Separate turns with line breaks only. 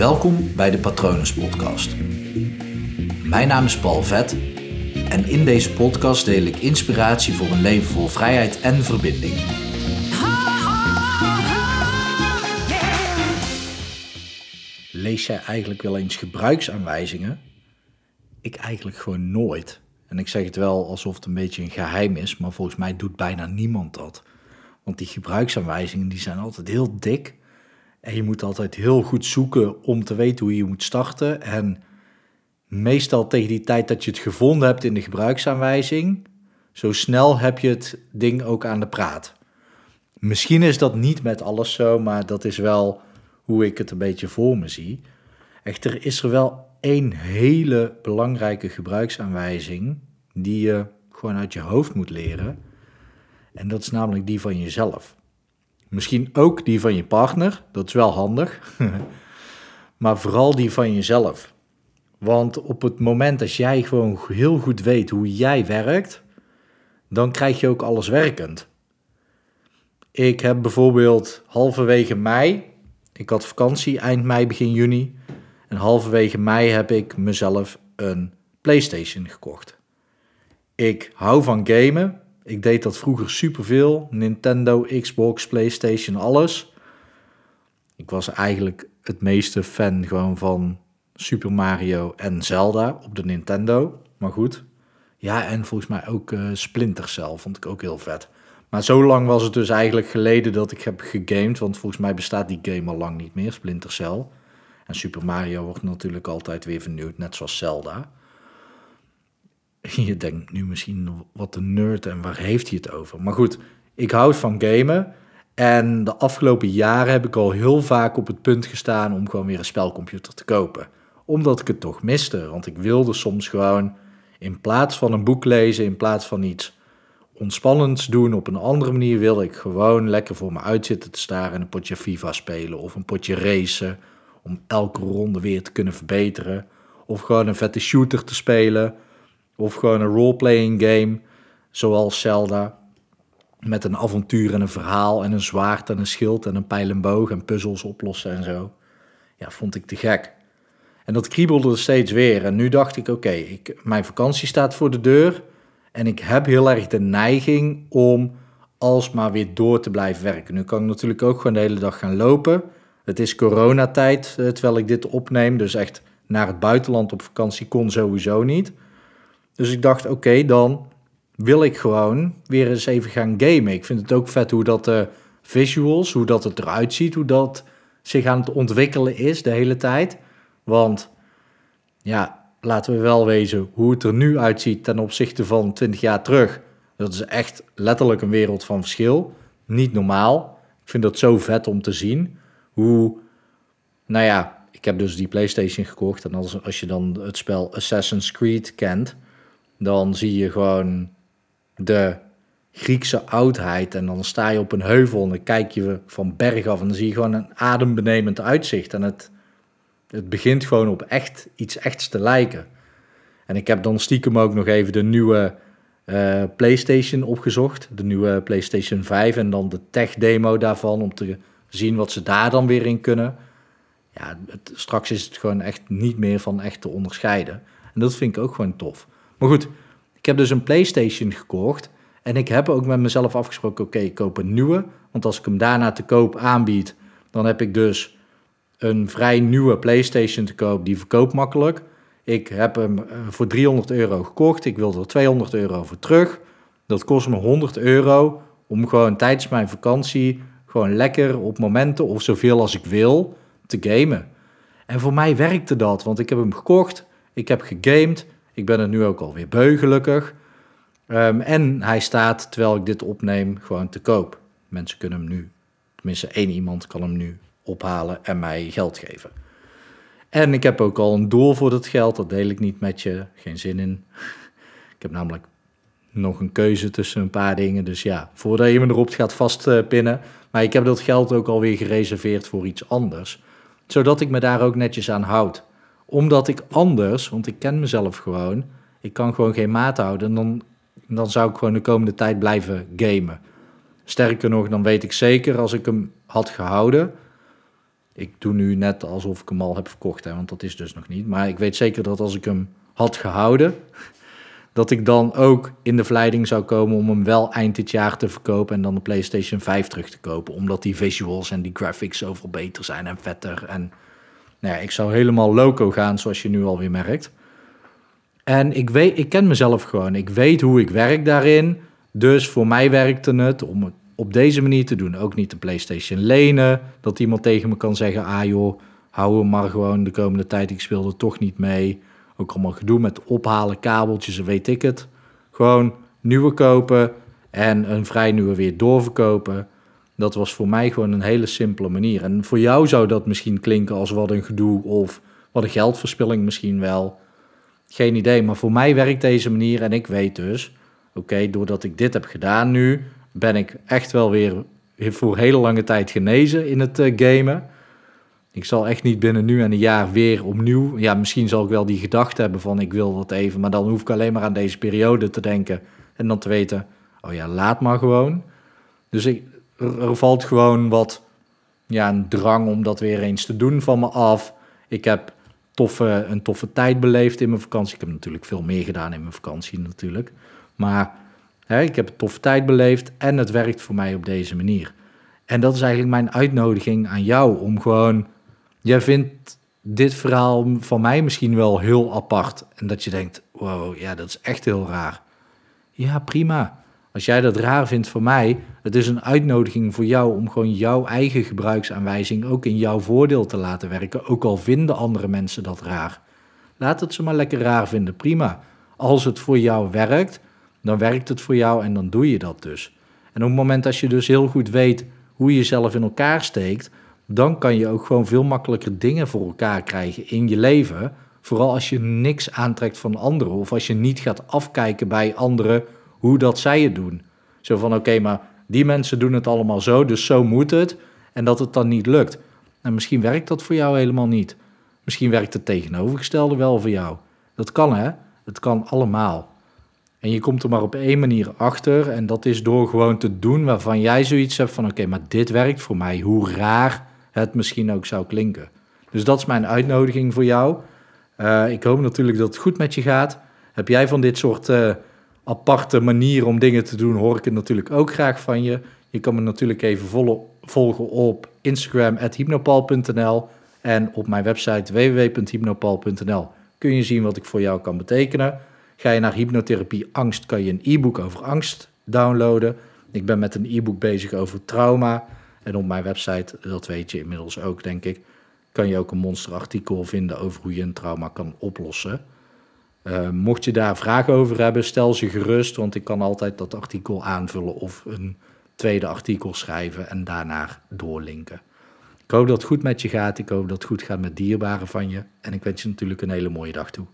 Welkom bij de Patronus Podcast. Mijn naam is Paul Vet en in deze podcast deel ik inspiratie voor een leven vol vrijheid en verbinding. Lees jij eigenlijk wel eens gebruiksaanwijzingen? Ik eigenlijk gewoon nooit. En ik zeg het wel alsof het een beetje een geheim is, maar volgens mij doet bijna niemand dat. Want die gebruiksaanwijzingen die zijn altijd heel dik. En je moet altijd heel goed zoeken om te weten hoe je moet starten. En meestal tegen die tijd dat je het gevonden hebt in de gebruiksaanwijzing, zo snel heb je het ding ook aan de praat. Misschien is dat niet met alles zo, maar dat is wel hoe ik het een beetje voor me zie. Echter is er wel één hele belangrijke gebruiksaanwijzing die je gewoon uit je hoofd moet leren. En dat is namelijk die van jezelf. Misschien ook die van je partner, dat is wel handig. maar vooral die van jezelf. Want op het moment dat jij gewoon heel goed weet hoe jij werkt, dan krijg je ook alles werkend. Ik heb bijvoorbeeld halverwege mei, ik had vakantie eind mei, begin juni. En halverwege mei heb ik mezelf een PlayStation gekocht. Ik hou van gamen. Ik deed dat vroeger superveel. Nintendo, Xbox, PlayStation, alles. Ik was eigenlijk het meeste fan gewoon van Super Mario en Zelda op de Nintendo. Maar goed. Ja, en volgens mij ook uh, Splinter Cell vond ik ook heel vet. Maar zo lang was het dus eigenlijk geleden dat ik heb gegamed. Want volgens mij bestaat die game al lang niet meer, Splinter Cell. En Super Mario wordt natuurlijk altijd weer vernieuwd, net zoals Zelda. Je denkt nu misschien, wat een nerd en waar heeft hij het over? Maar goed, ik houd van gamen. En de afgelopen jaren heb ik al heel vaak op het punt gestaan om gewoon weer een spelcomputer te kopen. Omdat ik het toch miste. Want ik wilde soms gewoon in plaats van een boek lezen, in plaats van iets ontspannends doen op een andere manier, wilde ik gewoon lekker voor me uitzitten te staren en een potje FIFA spelen of een potje racen. Om elke ronde weer te kunnen verbeteren. Of gewoon een vette shooter te spelen of gewoon een roleplaying game, zoals Zelda. Met een avontuur en een verhaal en een zwaard en een schild en een pijl en boog en puzzels oplossen en zo. Ja, vond ik te gek. En dat kriebelde steeds weer. En nu dacht ik, oké, mijn vakantie staat voor de deur. En ik heb heel erg de neiging om alsmaar weer door te blijven werken. Nu kan ik natuurlijk ook gewoon de hele dag gaan lopen. Het is coronatijd eh, terwijl ik dit opneem. Dus echt naar het buitenland op vakantie kon sowieso niet. Dus ik dacht, oké, dan wil ik gewoon weer eens even gaan gamen. Ik vind het ook vet hoe dat de visuals, hoe dat het eruit ziet, hoe dat zich aan het ontwikkelen is de hele tijd. Want ja, laten we wel wezen hoe het er nu uitziet ten opzichte van 20 jaar terug. Dat is echt letterlijk een wereld van verschil. Niet normaal. Ik vind dat zo vet om te zien. Hoe, nou ja, ik heb dus die PlayStation gekocht. En als, als je dan het spel Assassin's Creed kent, dan zie je gewoon de Griekse oudheid. En dan sta je op een heuvel en dan kijk je van berg af en dan zie je gewoon een adembenemend uitzicht. En het, het begint gewoon op echt iets echts te lijken. En ik heb dan stiekem ook nog even de nieuwe uh, PlayStation opgezocht. De nieuwe PlayStation 5 en dan de tech demo daarvan om te zien wat ze daar dan weer in kunnen. Ja, het, straks is het gewoon echt niet meer van echt te onderscheiden. En dat vind ik ook gewoon tof. Maar goed, ik heb dus een PlayStation gekocht. En ik heb ook met mezelf afgesproken: oké, ik koop een nieuwe. Want als ik hem daarna te koop aanbied, dan heb ik dus een vrij nieuwe PlayStation te koop. Die verkoopt makkelijk. Ik heb hem eh, voor 300 euro gekocht. Ik wil er 200 euro voor terug. Dat kost me 100 euro om gewoon tijdens mijn vakantie gewoon lekker op momenten of zoveel als ik wil te gamen. En voor mij werkte dat, want ik heb hem gekocht, ik heb gegamed, ik ben er nu ook alweer beu, gelukkig. Um, en hij staat, terwijl ik dit opneem, gewoon te koop. Mensen kunnen hem nu, tenminste één iemand kan hem nu ophalen en mij geld geven. En ik heb ook al een doel voor dat geld, dat deel ik niet met je, geen zin in. Ik heb namelijk nog een keuze tussen een paar dingen, dus ja, voordat je me erop gaat vastpinnen. Maar ik heb dat geld ook alweer gereserveerd voor iets anders, zodat ik me daar ook netjes aan houd omdat ik anders, want ik ken mezelf gewoon, ik kan gewoon geen maat houden. En dan, dan zou ik gewoon de komende tijd blijven gamen. Sterker nog, dan weet ik zeker als ik hem had gehouden. Ik doe nu net alsof ik hem al heb verkocht, hè, want dat is dus nog niet. Maar ik weet zeker dat als ik hem had gehouden, dat ik dan ook in de verleiding zou komen om hem wel eind dit jaar te verkopen en dan de PlayStation 5 terug te kopen. Omdat die visuals en die graphics zoveel beter zijn en vetter. En nou ik zou helemaal loco gaan, zoals je nu alweer merkt. En ik, weet, ik ken mezelf gewoon. Ik weet hoe ik werk daarin. Dus voor mij werkte het om het op deze manier te doen. Ook niet de PlayStation lenen. Dat iemand tegen me kan zeggen: ah joh, hou hem maar gewoon de komende tijd. Ik speelde toch niet mee. Ook allemaal gedoe met ophalen, kabeltjes en weet ik het. Gewoon nieuwe kopen en een vrij nieuwe weer doorverkopen. Dat was voor mij gewoon een hele simpele manier. En voor jou zou dat misschien klinken als wat een gedoe of wat een geldverspilling misschien wel. Geen idee, maar voor mij werkt deze manier en ik weet dus, oké, doordat ik dit heb gedaan nu, ben ik echt wel weer voor hele lange tijd genezen in het uh, gamen. Ik zal echt niet binnen nu en een jaar weer opnieuw. Ja, misschien zal ik wel die gedachte hebben van ik wil dat even, maar dan hoef ik alleen maar aan deze periode te denken en dan te weten, oh ja, laat maar gewoon. Dus ik, er, valt gewoon wat, ja, een drang om dat weer eens te doen van me af. Ik heb toffe, een toffe tijd beleefd in mijn vakantie. Ik heb natuurlijk veel meer gedaan in mijn vakantie natuurlijk. Maar hè, ik heb een toffe tijd beleefd en het werkt voor mij op deze manier. En dat is eigenlijk mijn uitnodiging aan jou om gewoon jij vindt dit verhaal van mij misschien wel heel apart. En dat je denkt, wow, ja, dat is echt heel raar. Ja, prima. Als jij dat raar vindt voor mij, het is een uitnodiging voor jou om gewoon jouw eigen gebruiksaanwijzing ook in jouw voordeel te laten werken. Ook al vinden andere mensen dat raar. Laat het ze maar lekker raar vinden, prima. Als het voor jou werkt, dan werkt het voor jou en dan doe je dat dus. En op het moment dat je dus heel goed weet hoe je jezelf in elkaar steekt, dan kan je ook gewoon veel makkelijker dingen voor elkaar krijgen in je leven. Vooral als je niks aantrekt van anderen of als je niet gaat afkijken bij anderen hoe dat zij het doen. Zo van oké, maar die mensen doen het allemaal zo, dus zo moet het. En dat het dan niet lukt. Nou, misschien werkt dat voor jou helemaal niet. Misschien werkt het tegenovergestelde wel voor jou. Dat kan hè, het kan allemaal. En je komt er maar op één manier achter en dat is door gewoon te doen waarvan jij zoiets hebt van oké, maar dit werkt voor mij. Hoe raar het misschien ook zou klinken. Dus dat is mijn uitnodiging voor jou. Uh, ik hoop natuurlijk dat het goed met je gaat. Heb jij van dit soort uh, aparte manieren om dingen te doen, hoor ik het natuurlijk ook graag van je. Je kan me natuurlijk even volgen op Instagram, hypnopal.nl en op mijn website www.hypnopal.nl kun je zien wat ik voor jou kan betekenen. Ga je naar hypnotherapie angst, kan je een e-book over angst downloaden. Ik ben met een e-book bezig over trauma. En op mijn website, dat weet je inmiddels ook, denk ik, kan je ook een monsterartikel vinden over hoe je een trauma kan oplossen. Uh, mocht je daar vragen over hebben, stel ze gerust, want ik kan altijd dat artikel aanvullen of een tweede artikel schrijven en daarna doorlinken. Ik hoop dat het goed met je gaat. Ik hoop dat het goed gaat met dierbaren van je. En ik wens je natuurlijk een hele mooie dag toe.